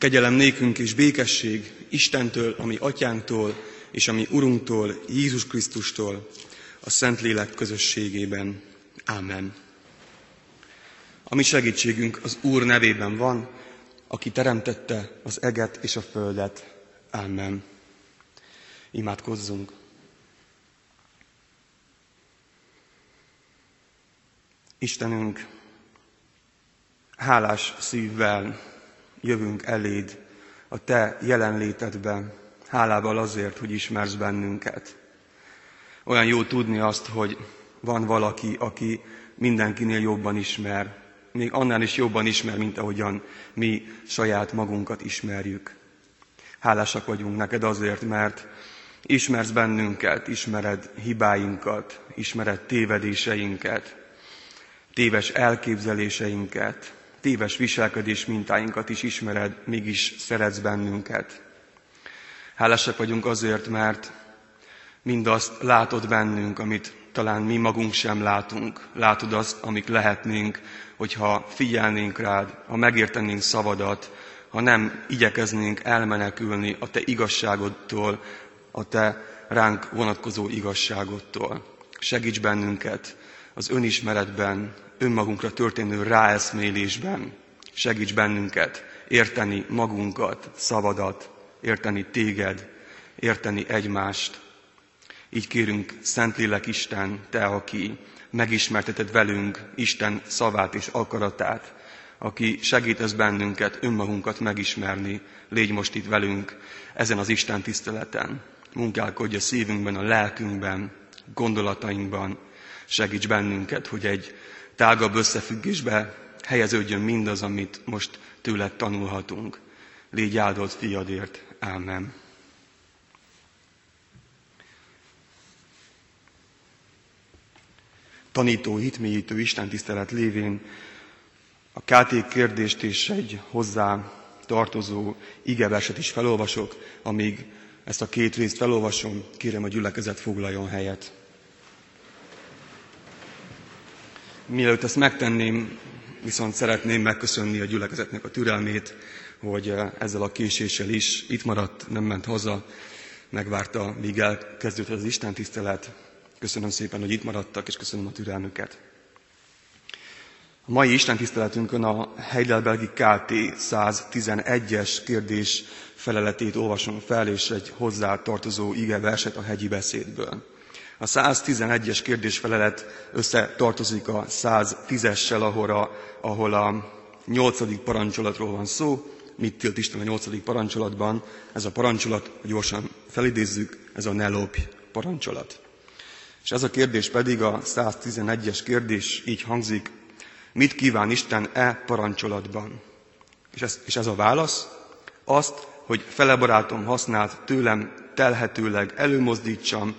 Kegyelem nékünk és békesség Istentől, ami atyánktól, és ami Urunktól, Jézus Krisztustól, a Szentlélek közösségében. Ámen. A mi segítségünk az Úr nevében van, aki teremtette az eget és a földet. Ámen. Imádkozzunk. Istenünk, hálás szívvel jövünk eléd a Te jelenlétedben, hálával azért, hogy ismersz bennünket. Olyan jó tudni azt, hogy van valaki, aki mindenkinél jobban ismer, még annál is jobban ismer, mint ahogyan mi saját magunkat ismerjük. Hálásak vagyunk neked azért, mert ismersz bennünket, ismered hibáinkat, ismered tévedéseinket, téves elképzeléseinket, téves viselkedés mintáinkat is ismered, mégis szeretsz bennünket. Hálásak vagyunk azért, mert mindazt látod bennünk, amit talán mi magunk sem látunk. Látod azt, amik lehetnénk, hogyha figyelnénk rád, ha megértenénk szavadat, ha nem igyekeznénk elmenekülni a te igazságodtól, a te ránk vonatkozó igazságodtól. Segíts bennünket az önismeretben, önmagunkra történő ráeszmélésben. Segíts bennünket érteni magunkat, szavadat, érteni téged, érteni egymást. Így kérünk, Szentlélek Isten, Te, aki megismerteted velünk Isten szavát és akaratát, aki segítesz bennünket önmagunkat megismerni, légy most itt velünk ezen az Isten tiszteleten. Munkálkodj a szívünkben, a lelkünkben, gondolatainkban, segíts bennünket, hogy egy tágabb összefüggésbe helyeződjön mindaz, amit most tőled tanulhatunk. Légy áldott fiadért. Ámen. Tanító, hitmélyítő Isten tisztelet lévén a KT kérdést és egy hozzá tartozó igeverset is felolvasok, amíg ezt a két részt felolvasom, kérem a gyülekezet foglaljon helyet. Mielőtt ezt megtenném, viszont szeretném megköszönni a gyülekezetnek a türelmét, hogy eh, ezzel a késéssel is itt maradt, nem ment haza, megvárta, míg elkezdődött az Isten tisztelet. Köszönöm szépen, hogy itt maradtak, és köszönöm a türelmüket. A mai Isten tiszteletünkön a Heidelbergi KT 111-es kérdés feleletét olvasom fel, és egy hozzá tartozó ige verset a hegyi beszédből. A 111-es kérdésfelelet összetartozik a 110-essel, ahol a, ahol a 8. parancsolatról van szó. Mit tilt Isten a 8. parancsolatban? Ez a parancsolat, gyorsan felidézzük, ez a ne lopj parancsolat. És ez a kérdés pedig a 111-es kérdés így hangzik, mit kíván Isten e parancsolatban? És ez, és ez a válasz, azt, hogy fele barátom használt tőlem telhetőleg előmozdítsam,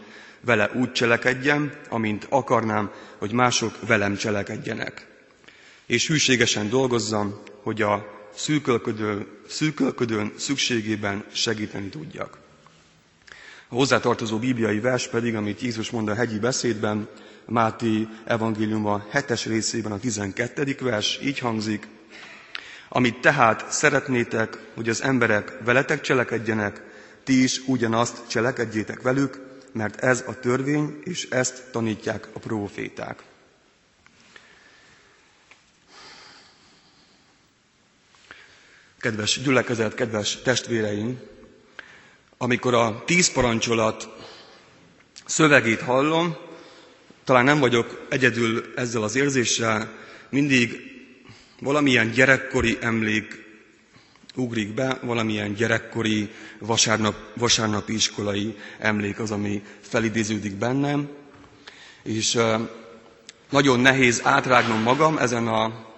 vele úgy cselekedjem, amint akarnám, hogy mások velem cselekedjenek. És hűségesen dolgozzam, hogy a szűkölködő, szűkölködőn szükségében segíteni tudjak. A hozzátartozó bibliai vers pedig, amit Jézus mond a hegyi beszédben, Máté evangéliuma 7-es részében a 12. vers így hangzik, amit tehát szeretnétek, hogy az emberek veletek cselekedjenek, ti is ugyanazt cselekedjétek velük, mert ez a törvény, és ezt tanítják a próféták. Kedves gyülekezet, kedves testvéreim, amikor a tíz parancsolat szövegét hallom, talán nem vagyok egyedül ezzel az érzéssel, mindig valamilyen gyerekkori emlék ugrik be, valamilyen gyerekkori vasárnap, vasárnapi iskolai emlék az, ami felidéződik bennem, és nagyon nehéz átrágnom magam ezen a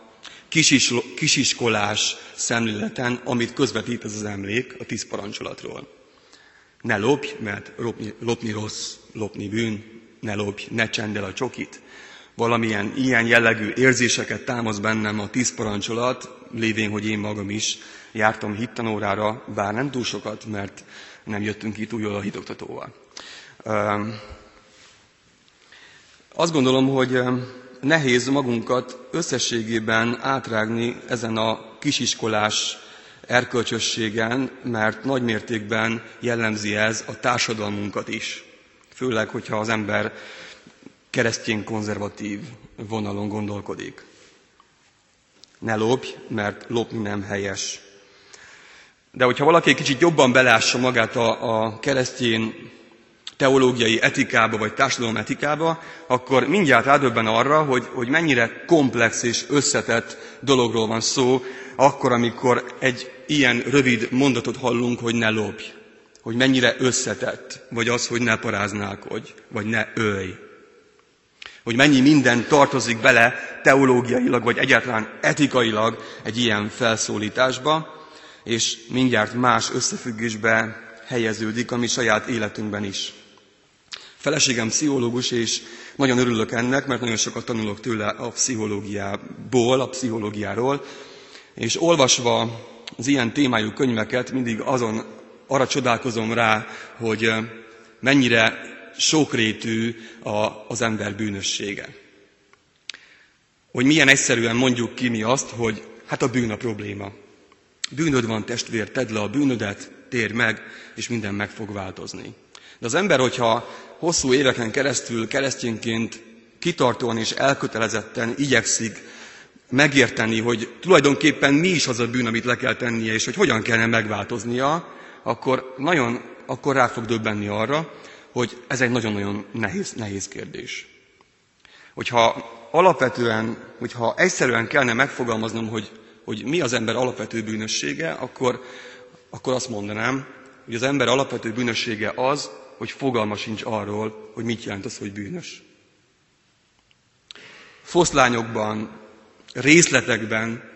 kisis, kisiskolás szemléleten, amit közvetít ez az emlék a tíz parancsolatról. Ne lopj, mert lopni, lopni rossz, lopni bűn, ne lopj, ne csendel a csokit. Valamilyen ilyen jellegű érzéseket támasz bennem a tíz parancsolat, lévén, hogy én magam is jártam hittanórára, bár nem túl sokat, mert nem jöttünk itt újjól a hitoktatóval. Azt gondolom, hogy nehéz magunkat összességében átrágni ezen a kisiskolás erkölcsösségen, mert nagy mértékben jellemzi ez a társadalmunkat is. Főleg, hogyha az ember keresztény konzervatív vonalon gondolkodik. Ne lopj, mert lopni nem helyes. De hogyha valaki egy kicsit jobban belássa magát a, a keresztény teológiai etikába, vagy társadalom etikába, akkor mindjárt rádöbben arra, hogy, hogy mennyire komplex és összetett dologról van szó, akkor, amikor egy ilyen rövid mondatot hallunk, hogy ne lopj. Hogy mennyire összetett, vagy az, hogy ne paráználkodj, vagy ne ölj. Hogy mennyi minden tartozik bele teológiailag, vagy egyáltalán etikailag egy ilyen felszólításba, és mindjárt más összefüggésbe helyeződik a mi saját életünkben is. Feleségem pszichológus, és nagyon örülök ennek, mert nagyon sokat tanulok tőle a pszichológiából, a pszichológiáról, és olvasva az ilyen témájú könyveket mindig azon arra csodálkozom rá, hogy mennyire sokrétű az ember bűnössége. Hogy milyen egyszerűen mondjuk ki mi azt, hogy hát a bűn a probléma. Bűnöd van, testvér, tedd le a bűnödet, térj meg, és minden meg fog változni. De az ember, hogyha hosszú éveken keresztül keresztényként kitartóan és elkötelezetten igyekszik megérteni, hogy tulajdonképpen mi is az a bűn, amit le kell tennie, és hogy hogyan kellene megváltoznia, akkor nagyon, akkor rá fog döbbenni arra, hogy ez egy nagyon-nagyon nehéz, nehéz kérdés. Hogyha alapvetően, hogyha egyszerűen kellene megfogalmaznom, hogy, hogy mi az ember alapvető bűnössége, akkor, akkor azt mondanám, hogy az ember alapvető bűnössége az, hogy fogalma sincs arról, hogy mit jelent az, hogy bűnös. Foszlányokban, részletekben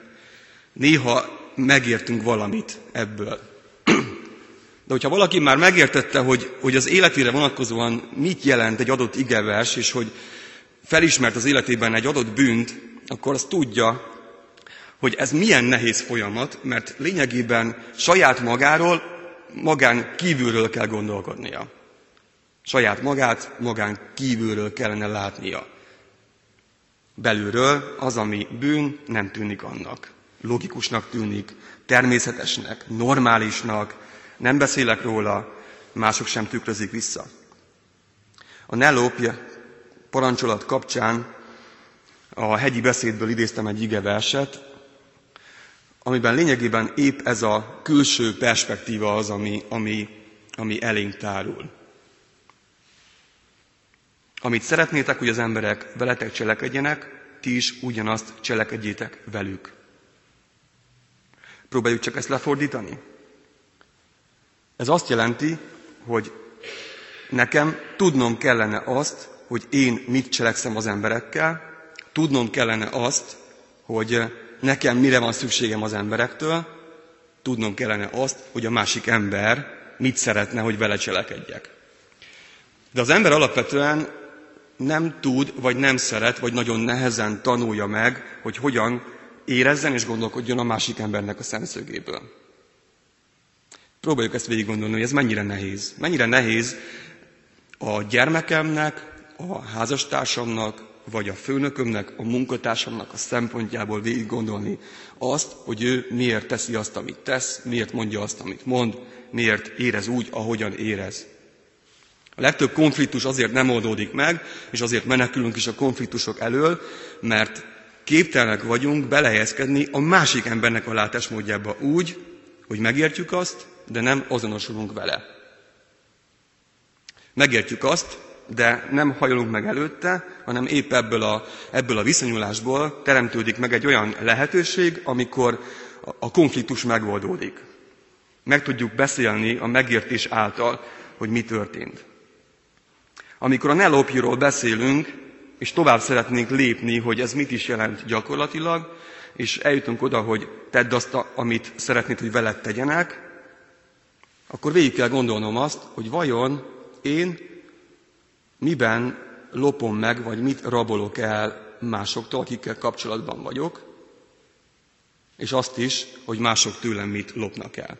néha megértünk valamit ebből. De hogyha valaki már megértette, hogy, hogy az életére vonatkozóan mit jelent egy adott igevers, és hogy felismert az életében egy adott bűnt, akkor azt tudja, hogy ez milyen nehéz folyamat, mert lényegében saját magáról, magán kívülről kell gondolkodnia. Saját magát magán kívülről kellene látnia. Belülről az, ami bűn, nem tűnik annak. Logikusnak tűnik, természetesnek, normálisnak, nem beszélek róla, mások sem tükrözik vissza. A ne lopja parancsolat kapcsán a hegyi beszédből idéztem egy ige verset, amiben lényegében épp ez a külső perspektíva az, ami, ami, ami elénk tárul. Amit szeretnétek, hogy az emberek veletek cselekedjenek, ti is ugyanazt cselekedjétek velük. Próbáljuk csak ezt lefordítani. Ez azt jelenti, hogy nekem tudnom kellene azt, hogy én mit cselekszem az emberekkel, tudnom kellene azt, hogy nekem mire van szükségem az emberektől, tudnom kellene azt, hogy a másik ember mit szeretne, hogy vele cselekedjek. De az ember alapvetően nem tud, vagy nem szeret, vagy nagyon nehezen tanulja meg, hogy hogyan érezzen és gondolkodjon a másik embernek a szemszögéből. Próbáljuk ezt végig gondolni, hogy ez mennyire nehéz. Mennyire nehéz a gyermekemnek, a házastársamnak, vagy a főnökömnek, a munkatársamnak a szempontjából végig gondolni azt, hogy ő miért teszi azt, amit tesz, miért mondja azt, amit mond, miért érez úgy, ahogyan érez. A legtöbb konfliktus azért nem oldódik meg, és azért menekülünk is a konfliktusok elől, mert képtelenek vagyunk belehelyezkedni a másik embernek a látásmódjába úgy, hogy megértjük azt, de nem azonosulunk vele. Megértjük azt, de nem hajolunk meg előtte, hanem épp ebből a, ebből a viszonyulásból teremtődik meg egy olyan lehetőség, amikor a konfliktus megoldódik. Meg tudjuk beszélni a megértés által, hogy mi történt. Amikor a nelopjiról beszélünk, és tovább szeretnénk lépni, hogy ez mit is jelent gyakorlatilag, és eljutunk oda, hogy tedd azt, amit szeretnéd, hogy veled tegyenek, akkor végig kell gondolnom azt, hogy vajon én miben lopom meg, vagy mit rabolok el másoktól, akikkel kapcsolatban vagyok, és azt is, hogy mások tőlem mit lopnak el.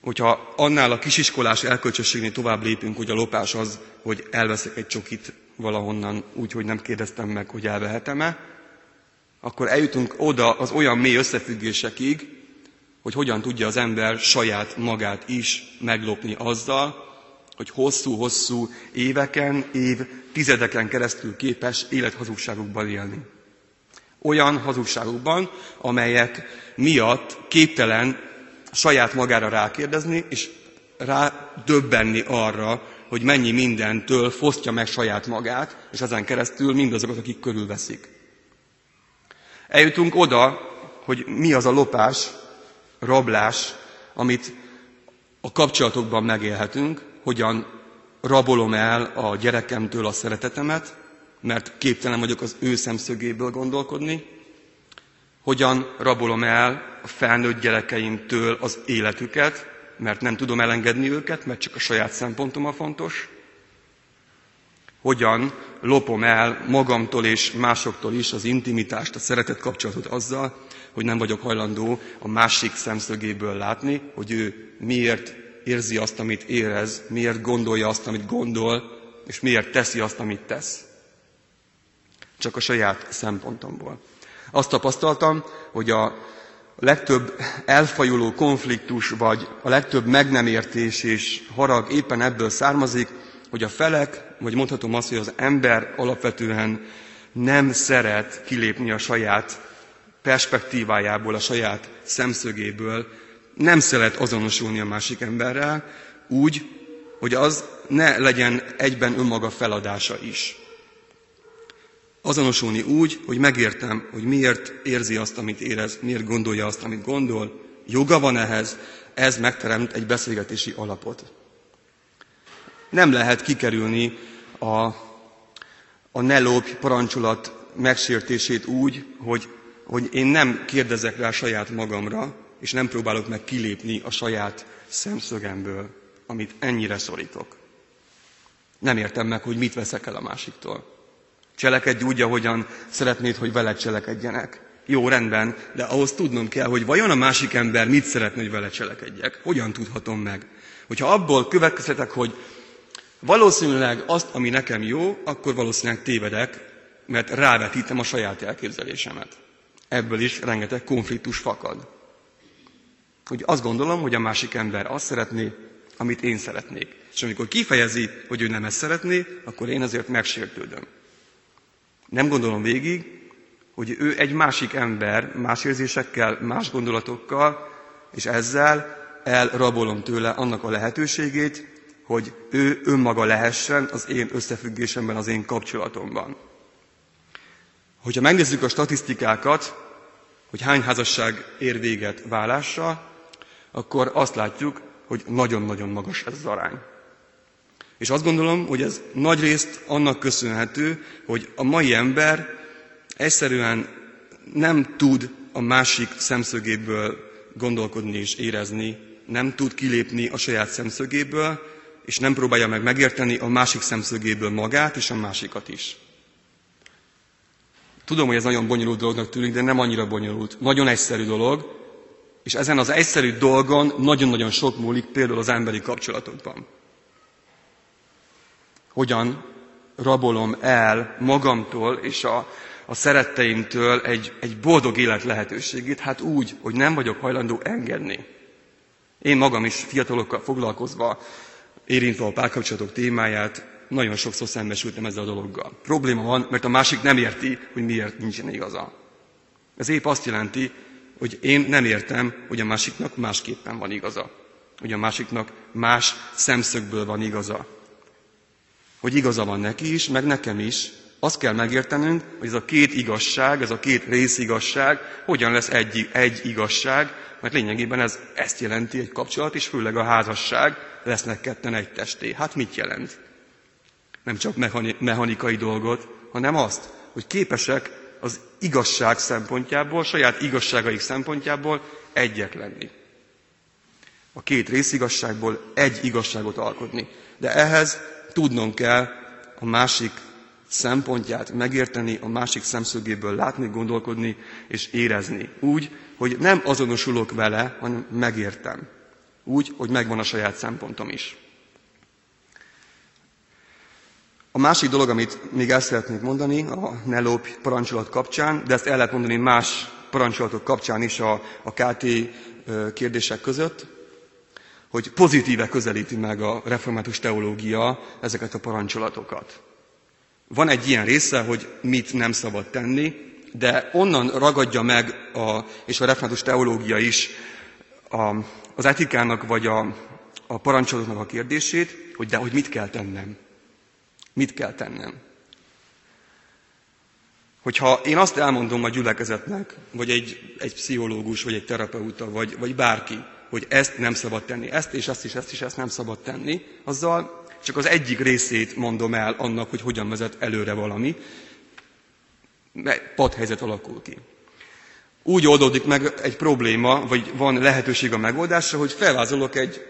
Hogyha annál a kisiskolás elkölcsösségnél tovább lépünk, hogy a lopás az, hogy elveszek egy csokit valahonnan úgy, hogy nem kérdeztem meg, hogy elvehetem-e, akkor eljutunk oda az olyan mély összefüggésekig, hogy hogyan tudja az ember saját magát is meglopni azzal, hogy hosszú-hosszú éveken, év tizedeken keresztül képes élethazugságokban élni. Olyan hazugságokban, amelyek miatt képtelen saját magára rákérdezni, és rá döbbenni arra, hogy mennyi mindentől fosztja meg saját magát, és ezen keresztül mindazokat, akik körülveszik. Eljutunk oda, hogy mi az a lopás, rablás, amit a kapcsolatokban megélhetünk, hogyan rabolom el a gyerekemtől a szeretetemet, mert képtelen vagyok az ő szemszögéből gondolkodni, hogyan rabolom el a felnőtt gyerekeimtől az életüket, mert nem tudom elengedni őket, mert csak a saját szempontom a fontos, hogyan lopom el magamtól és másoktól is az intimitást, a szeretet kapcsolatot azzal, hogy nem vagyok hajlandó a másik szemszögéből látni, hogy ő miért érzi azt, amit érez, miért gondolja azt, amit gondol, és miért teszi azt, amit tesz. Csak a saját szempontomból. Azt tapasztaltam, hogy a legtöbb elfajuló konfliktus, vagy a legtöbb meg nem értés és harag éppen ebből származik, hogy a felek, vagy mondhatom azt, hogy az ember alapvetően nem szeret kilépni a saját perspektívájából, a saját szemszögéből, nem szeret azonosulni a másik emberrel, úgy, hogy az ne legyen egyben önmaga feladása is. Azonosulni úgy, hogy megértem, hogy miért érzi azt, amit érez, miért gondolja azt, amit gondol, joga van ehhez, ez megteremt egy beszélgetési alapot. Nem lehet kikerülni a, a ne lopj parancsolat megsértését úgy, hogy, hogy én nem kérdezek rá saját magamra, és nem próbálok meg kilépni a saját szemszögemből, amit ennyire szorítok. Nem értem meg, hogy mit veszek el a másiktól. Cselekedj úgy, ahogyan szeretnéd, hogy veled cselekedjenek. Jó, rendben, de ahhoz tudnom kell, hogy vajon a másik ember mit szeretne, hogy vele cselekedjek. Hogyan tudhatom meg? Hogyha abból következtetek, hogy valószínűleg azt, ami nekem jó, akkor valószínűleg tévedek, mert rávetítem a saját elképzelésemet. Ebből is rengeteg konfliktus fakad. Hogy azt gondolom, hogy a másik ember azt szeretné, amit én szeretnék. És amikor kifejezi, hogy ő nem ezt szeretné, akkor én azért megsértődöm. Nem gondolom végig, hogy ő egy másik ember, más érzésekkel, más gondolatokkal, és ezzel elrabolom tőle annak a lehetőségét, hogy ő önmaga lehessen az én összefüggésemben, az én kapcsolatomban. Hogyha megnézzük a statisztikákat, hogy hány házasság ér véget vállással, akkor azt látjuk, hogy nagyon-nagyon magas ez az arány. És azt gondolom, hogy ez nagy részt annak köszönhető, hogy a mai ember egyszerűen nem tud a másik szemszögéből gondolkodni és érezni, nem tud kilépni a saját szemszögéből, és nem próbálja meg megérteni a másik szemszögéből magát és a másikat is. Tudom, hogy ez nagyon bonyolult dolognak tűnik, de nem annyira bonyolult. Nagyon egyszerű dolog, és ezen az egyszerű dolgon nagyon-nagyon sok múlik, például az emberi kapcsolatokban. Hogyan rabolom el magamtól és a, a szeretteimtől egy, egy boldog élet lehetőségét? Hát úgy, hogy nem vagyok hajlandó engedni. Én magam is fiatalokkal foglalkozva, érintve a párkapcsolatok témáját, nagyon sokszor szembesültem ezzel a dologgal. Probléma van, mert a másik nem érti, hogy miért nincsen igaza. Ez épp azt jelenti, hogy én nem értem, hogy a másiknak másképpen van igaza. Hogy a másiknak más szemszögből van igaza. Hogy igaza van neki is, meg nekem is. Azt kell megértenünk, hogy ez a két igazság, ez a két részigazság hogyan lesz egy, egy igazság, mert lényegében ez ezt jelenti egy kapcsolat, és főleg a házasság lesznek ketten egy testé. Hát mit jelent? Nem csak mechanikai dolgot, hanem azt, hogy képesek az igazság szempontjából, saját igazságaik szempontjából egyek lenni. A két részigazságból egy igazságot alkotni. De ehhez tudnom kell a másik szempontját megérteni, a másik szemszögéből látni, gondolkodni és érezni. Úgy, hogy nem azonosulok vele, hanem megértem. Úgy, hogy megvan a saját szempontom is. A másik dolog, amit még el szeretnék mondani a ne lopj parancsolat kapcsán, de ezt el lehet mondani más parancsolatok kapcsán is a, a KT kérdések között, hogy pozitíve közelíti meg a református teológia ezeket a parancsolatokat. Van egy ilyen része, hogy mit nem szabad tenni, de onnan ragadja meg, a, és a református teológia is a, az etikának vagy a, a parancsolatoknak a kérdését, hogy de hogy mit kell tennem. Mit kell tennem. Hogyha én azt elmondom a gyülekezetnek, vagy egy, egy pszichológus, vagy egy terapeuta, vagy, vagy bárki, hogy ezt nem szabad tenni, ezt és ezt is, ezt is, ezt nem szabad tenni, azzal csak az egyik részét mondom el annak, hogy hogyan vezet előre valami, padhelyzet alakul ki. Úgy oldódik meg egy probléma, vagy van lehetőség a megoldásra, hogy felvázolok egy,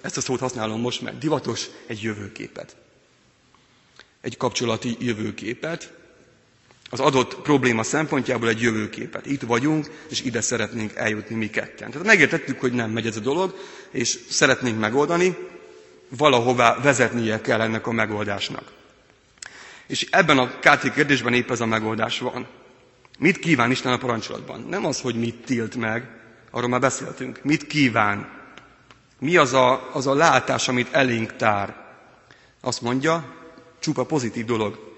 ezt a szót használom most, mert divatos, egy jövőképet. Egy kapcsolati jövőképet, az adott probléma szempontjából egy jövőképet. Itt vagyunk, és ide szeretnénk eljutni mi ketten. Tehát megértettük, hogy nem megy ez a dolog, és szeretnénk megoldani, valahová vezetnie kell ennek a megoldásnak. És ebben a KT kérdésben épp ez a megoldás van. Mit kíván Isten a parancsolatban? Nem az, hogy mit tilt meg, arról már beszéltünk. Mit kíván? Mi az a, az a látás, amit elénk tár? Azt mondja, csupa pozitív dolog.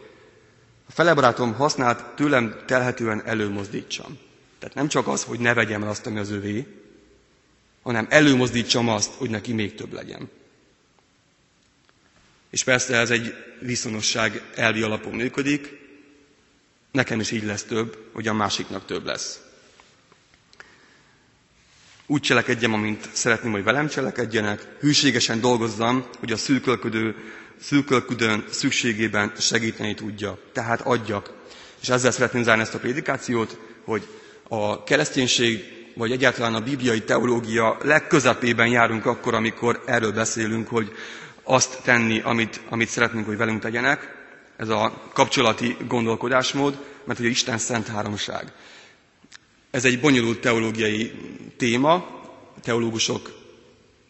A felebarátom használt tőlem telhetően előmozdítsam. Tehát nem csak az, hogy ne vegyem el azt, ami az övé, hanem előmozdítsam azt, hogy neki még több legyen. És persze ez egy viszonosság elvi alapon működik, nekem is így lesz több, hogy a másiknak több lesz. Úgy cselekedjem, amint szeretném, hogy velem cselekedjenek, hűségesen dolgozzam, hogy a szűkölködő, szűkölködőn szükségében segíteni tudja. Tehát adjak. És ezzel szeretném zárni ezt a prédikációt, hogy a kereszténység, vagy egyáltalán a bibliai teológia legközepében járunk akkor, amikor erről beszélünk, hogy azt tenni, amit, amit szeretnénk, hogy velünk tegyenek. Ez a kapcsolati gondolkodásmód, mert hogy Isten szent háromság. Ez egy bonyolult teológiai téma, teológusok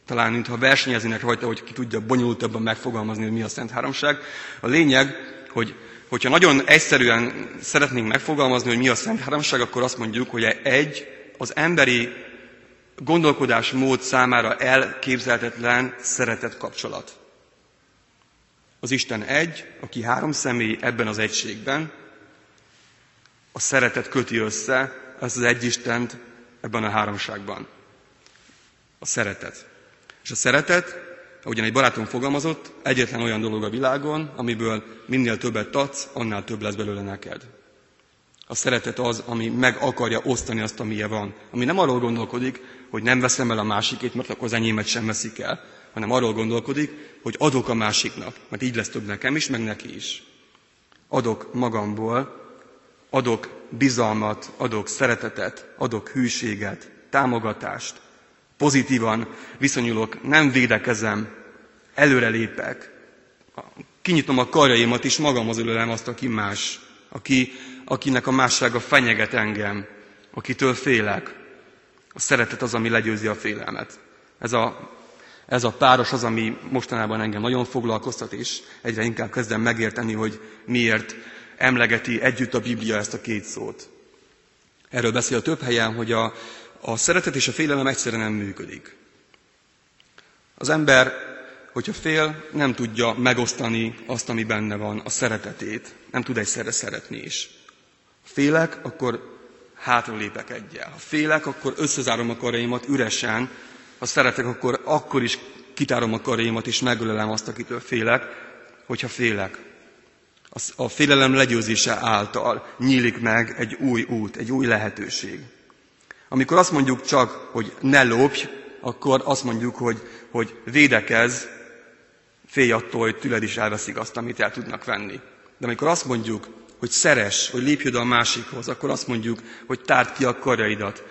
talán mintha versenyeznének rajta, hogy ki tudja bonyolultabban megfogalmazni, hogy mi a Szent Háromság. A lényeg, hogy hogyha nagyon egyszerűen szeretnénk megfogalmazni, hogy mi a Szent Háromság, akkor azt mondjuk, hogy egy, az emberi gondolkodásmód számára elképzelhetetlen szeretett kapcsolat. Az Isten egy, aki három személy ebben az egységben, a szeretet köti össze ezt az egy Istent ebben a háromságban. A szeretet. És a szeretet, ahogyan egy barátom fogalmazott, egyetlen olyan dolog a világon, amiből minél többet adsz, annál több lesz belőle neked. A szeretet az, ami meg akarja osztani azt, amilyen van. Ami nem arról gondolkodik, hogy nem veszem el a másikét, mert akkor az enyémet sem veszik el, hanem arról gondolkodik, hogy adok a másiknak, mert így lesz több nekem is, meg neki is. Adok magamból, adok bizalmat, adok szeretetet, adok hűséget, támogatást, pozitívan viszonyulok, nem védekezem, előrelépek, kinyitom a karjaimat, és magamhoz ölelem azt, aki más, aki, akinek a mássága fenyeget engem, akitől félek. A szeretet az, ami legyőzi a félelmet. Ez a, ez a páros az, ami mostanában engem nagyon foglalkoztat, és egyre inkább kezdem megérteni, hogy miért emlegeti együtt a Biblia ezt a két szót. Erről beszél több helyen, hogy a, a szeretet és a félelem egyszerűen nem működik. Az ember, hogyha fél, nem tudja megosztani azt, ami benne van, a szeretetét. Nem tud egyszerre szeretni is. Ha félek, akkor hátralépek egyel. Ha félek, akkor összezárom a karjaimat üresen. Ha szeretek, akkor akkor is kitárom a karjaimat, és megölelem azt, akitől félek, hogyha félek. A félelem legyőzése által nyílik meg egy új út, egy új lehetőség. Amikor azt mondjuk csak, hogy ne lopj, akkor azt mondjuk, hogy, hogy védekez, félj attól, hogy tőled is elveszik azt, amit el tudnak venni. De amikor azt mondjuk, hogy szeres, hogy lépj oda a másikhoz, akkor azt mondjuk, hogy tárd ki a karjaidat.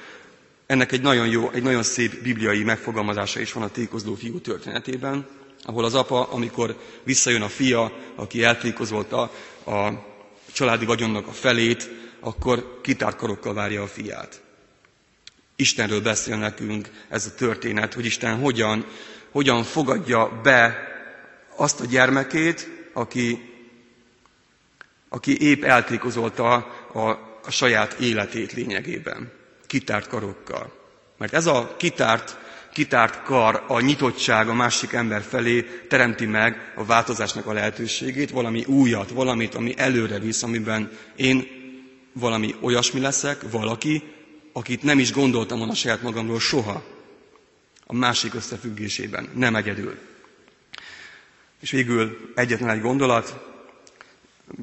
Ennek egy nagyon jó, egy nagyon szép bibliai megfogalmazása is van a tékozló fiú történetében, ahol az apa, amikor visszajön a fia, aki eltékozolta a családi vagyonnak a felét, akkor kitárt karokkal várja a fiát. Istenről beszél nekünk ez a történet, hogy Isten hogyan, hogyan fogadja be azt a gyermekét, aki, aki épp eltékozolta a, a saját életét lényegében, kitárt karokkal. Mert ez a kitárt, kitárt kar, a nyitottság a másik ember felé teremti meg a változásnak a lehetőségét, valami újat, valamit, ami előre visz, amiben én valami olyasmi leszek, valaki, akit nem is gondoltam volna saját magamról soha a másik összefüggésében, nem egyedül. És végül egyetlen egy gondolat,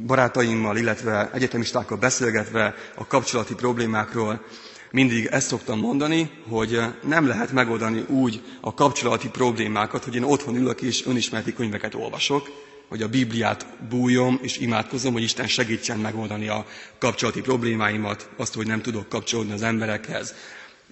barátaimmal, illetve egyetemistákkal beszélgetve a kapcsolati problémákról, mindig ezt szoktam mondani, hogy nem lehet megoldani úgy a kapcsolati problémákat, hogy én otthon ülök és önismereti könyveket olvasok, hogy a Bibliát bújom és imádkozom, hogy Isten segítsen megoldani a kapcsolati problémáimat, azt, hogy nem tudok kapcsolódni az emberekhez.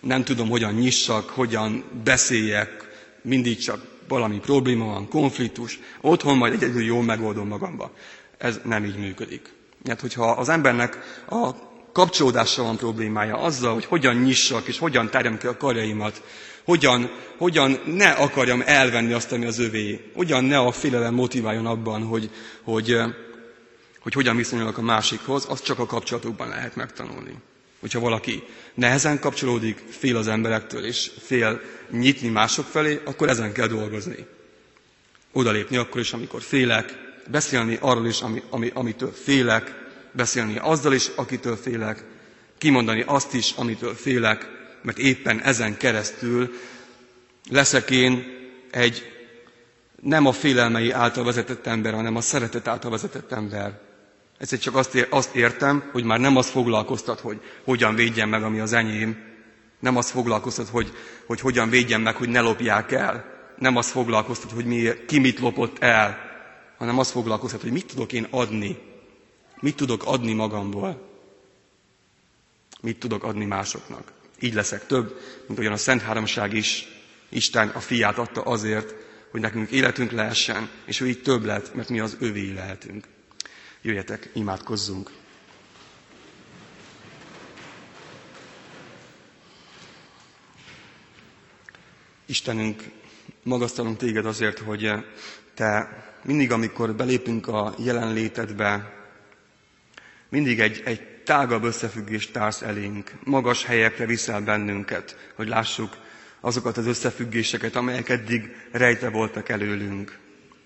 Nem tudom, hogyan nyissak, hogyan beszéljek, mindig csak valami probléma van, konfliktus. Otthon majd egyedül jól megoldom magamba. Ez nem így működik. Mert hogyha az embernek a kapcsolódással van problémája, azzal, hogy hogyan nyissak és hogyan tárjam ki a karjaimat, hogyan, hogyan ne akarjam elvenni azt, ami az övé, hogyan ne a félelem motiváljon abban, hogy, hogy, hogy hogyan viszonyulok a másikhoz, azt csak a kapcsolatokban lehet megtanulni. Hogyha valaki nehezen kapcsolódik, fél az emberektől, és fél nyitni mások felé, akkor ezen kell dolgozni. Odalépni akkor is, amikor félek, beszélni arról is, ami, ami, amitől félek, beszélni azzal is, akitől félek, kimondani azt is, amitől félek, mert éppen ezen keresztül leszek én egy nem a félelmei által vezetett ember, hanem a szeretet által vezetett ember. Ezért csak azt, azt értem, hogy már nem az foglalkoztat, hogy hogyan védjem meg, ami az enyém. Nem az foglalkoztat, hogy, hogy hogyan védjem meg, hogy ne lopják el. Nem az foglalkoztat, hogy mi, ki mit lopott el, hanem az foglalkoztat, hogy mit tudok én adni. Mit tudok adni magamból. Mit tudok adni másoknak. Így leszek több, mint olyan a Szent Háromság is. Isten a fiát adta azért, hogy nekünk életünk lehessen, és ő így több lett, mert mi az övé lehetünk. Jöjjetek, imádkozzunk! Istenünk, magasztalunk téged azért, hogy te mindig, amikor belépünk a jelenlétedbe, mindig egy, egy tágabb összefüggést társz elénk, magas helyekre viszel bennünket, hogy lássuk azokat az összefüggéseket, amelyek eddig rejte voltak előlünk.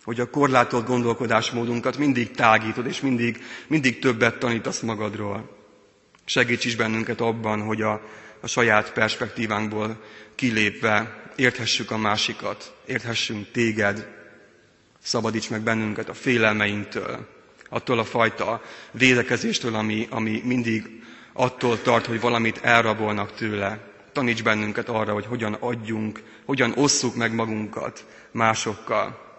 Hogy a korlátolt gondolkodásmódunkat mindig tágítod, és mindig, mindig többet tanítasz magadról. Segíts is bennünket abban, hogy a, a saját perspektívánkból kilépve érthessük a másikat, érthessünk téged, szabadíts meg bennünket a félelmeinktől, attól a fajta védekezéstől, ami, ami mindig attól tart, hogy valamit elrabolnak tőle. Taníts bennünket arra, hogy hogyan adjunk, hogyan osszuk meg magunkat másokkal,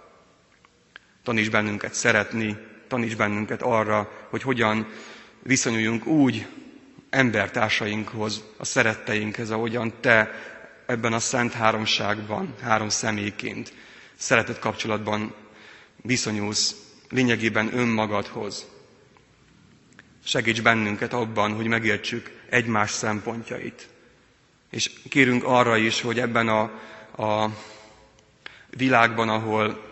Taníts bennünket szeretni, taníts bennünket arra, hogy hogyan viszonyuljunk úgy embertársainkhoz, a szeretteinkhez, ahogyan Te ebben a szent háromságban, három személyként szeretett kapcsolatban viszonyulsz lényegében önmagadhoz. Segíts bennünket abban, hogy megértsük egymás szempontjait. És kérünk arra is, hogy ebben a, a világban, ahol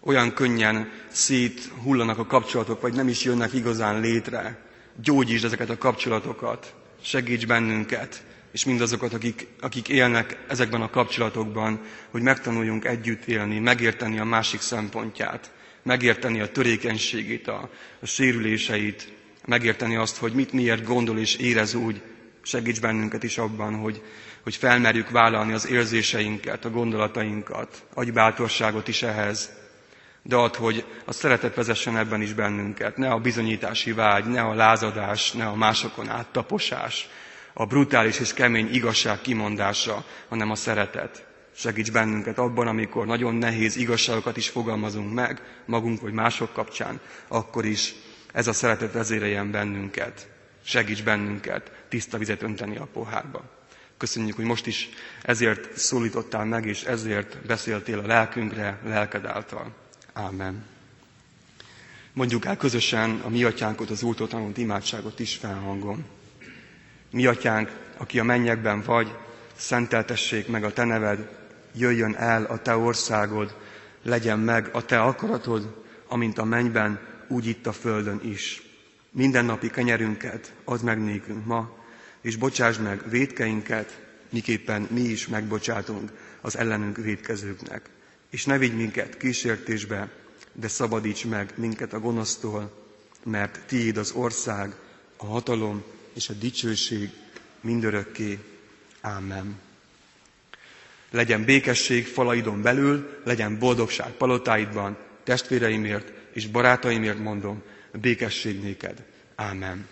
olyan könnyen széthullanak a kapcsolatok, vagy nem is jönnek igazán létre. Gyógyítsd ezeket a kapcsolatokat, segíts bennünket, és mindazokat, akik, akik élnek ezekben a kapcsolatokban, hogy megtanuljunk együtt élni, megérteni a másik szempontját, megérteni a törékenységét, a, a sérüléseit, megérteni azt, hogy mit miért gondol és érez úgy, segíts bennünket is abban, hogy, hogy felmerjük vállalni az érzéseinket, a gondolatainkat, adj bátorságot is ehhez, de ad, hogy a szeretet vezessen ebben is bennünket. Ne a bizonyítási vágy, ne a lázadás, ne a másokon áttaposás, a brutális és kemény igazság kimondása, hanem a szeretet. Segíts bennünket abban, amikor nagyon nehéz igazságokat is fogalmazunk meg, magunk vagy mások kapcsán, akkor is ez a szeretet vezéreljen bennünket. Segíts bennünket tiszta vizet önteni a pohárba. Köszönjük, hogy most is ezért szólítottál meg, és ezért beszéltél a lelkünkre, lelked által. Ámen. Mondjuk el közösen a mi atyánkot, az úrtól tanult imádságot is felhangom. Mi atyánk, aki a mennyekben vagy, szenteltessék meg a te neved, jöjjön el a te országod, legyen meg a te akaratod, amint a mennyben, úgy itt a földön is. Minden napi kenyerünket add meg nékünk ma, és bocsásd meg védkeinket, miképpen mi is megbocsátunk az ellenünk védkezőknek. És ne vigy minket kísértésbe, de szabadíts meg minket a gonosztól, mert tiéd az ország, a hatalom és a dicsőség mindörökké. Ámen. Legyen békesség falaidon belül, legyen boldogság palotáidban, testvéreimért és barátaimért mondom, békesség néked. Ámen.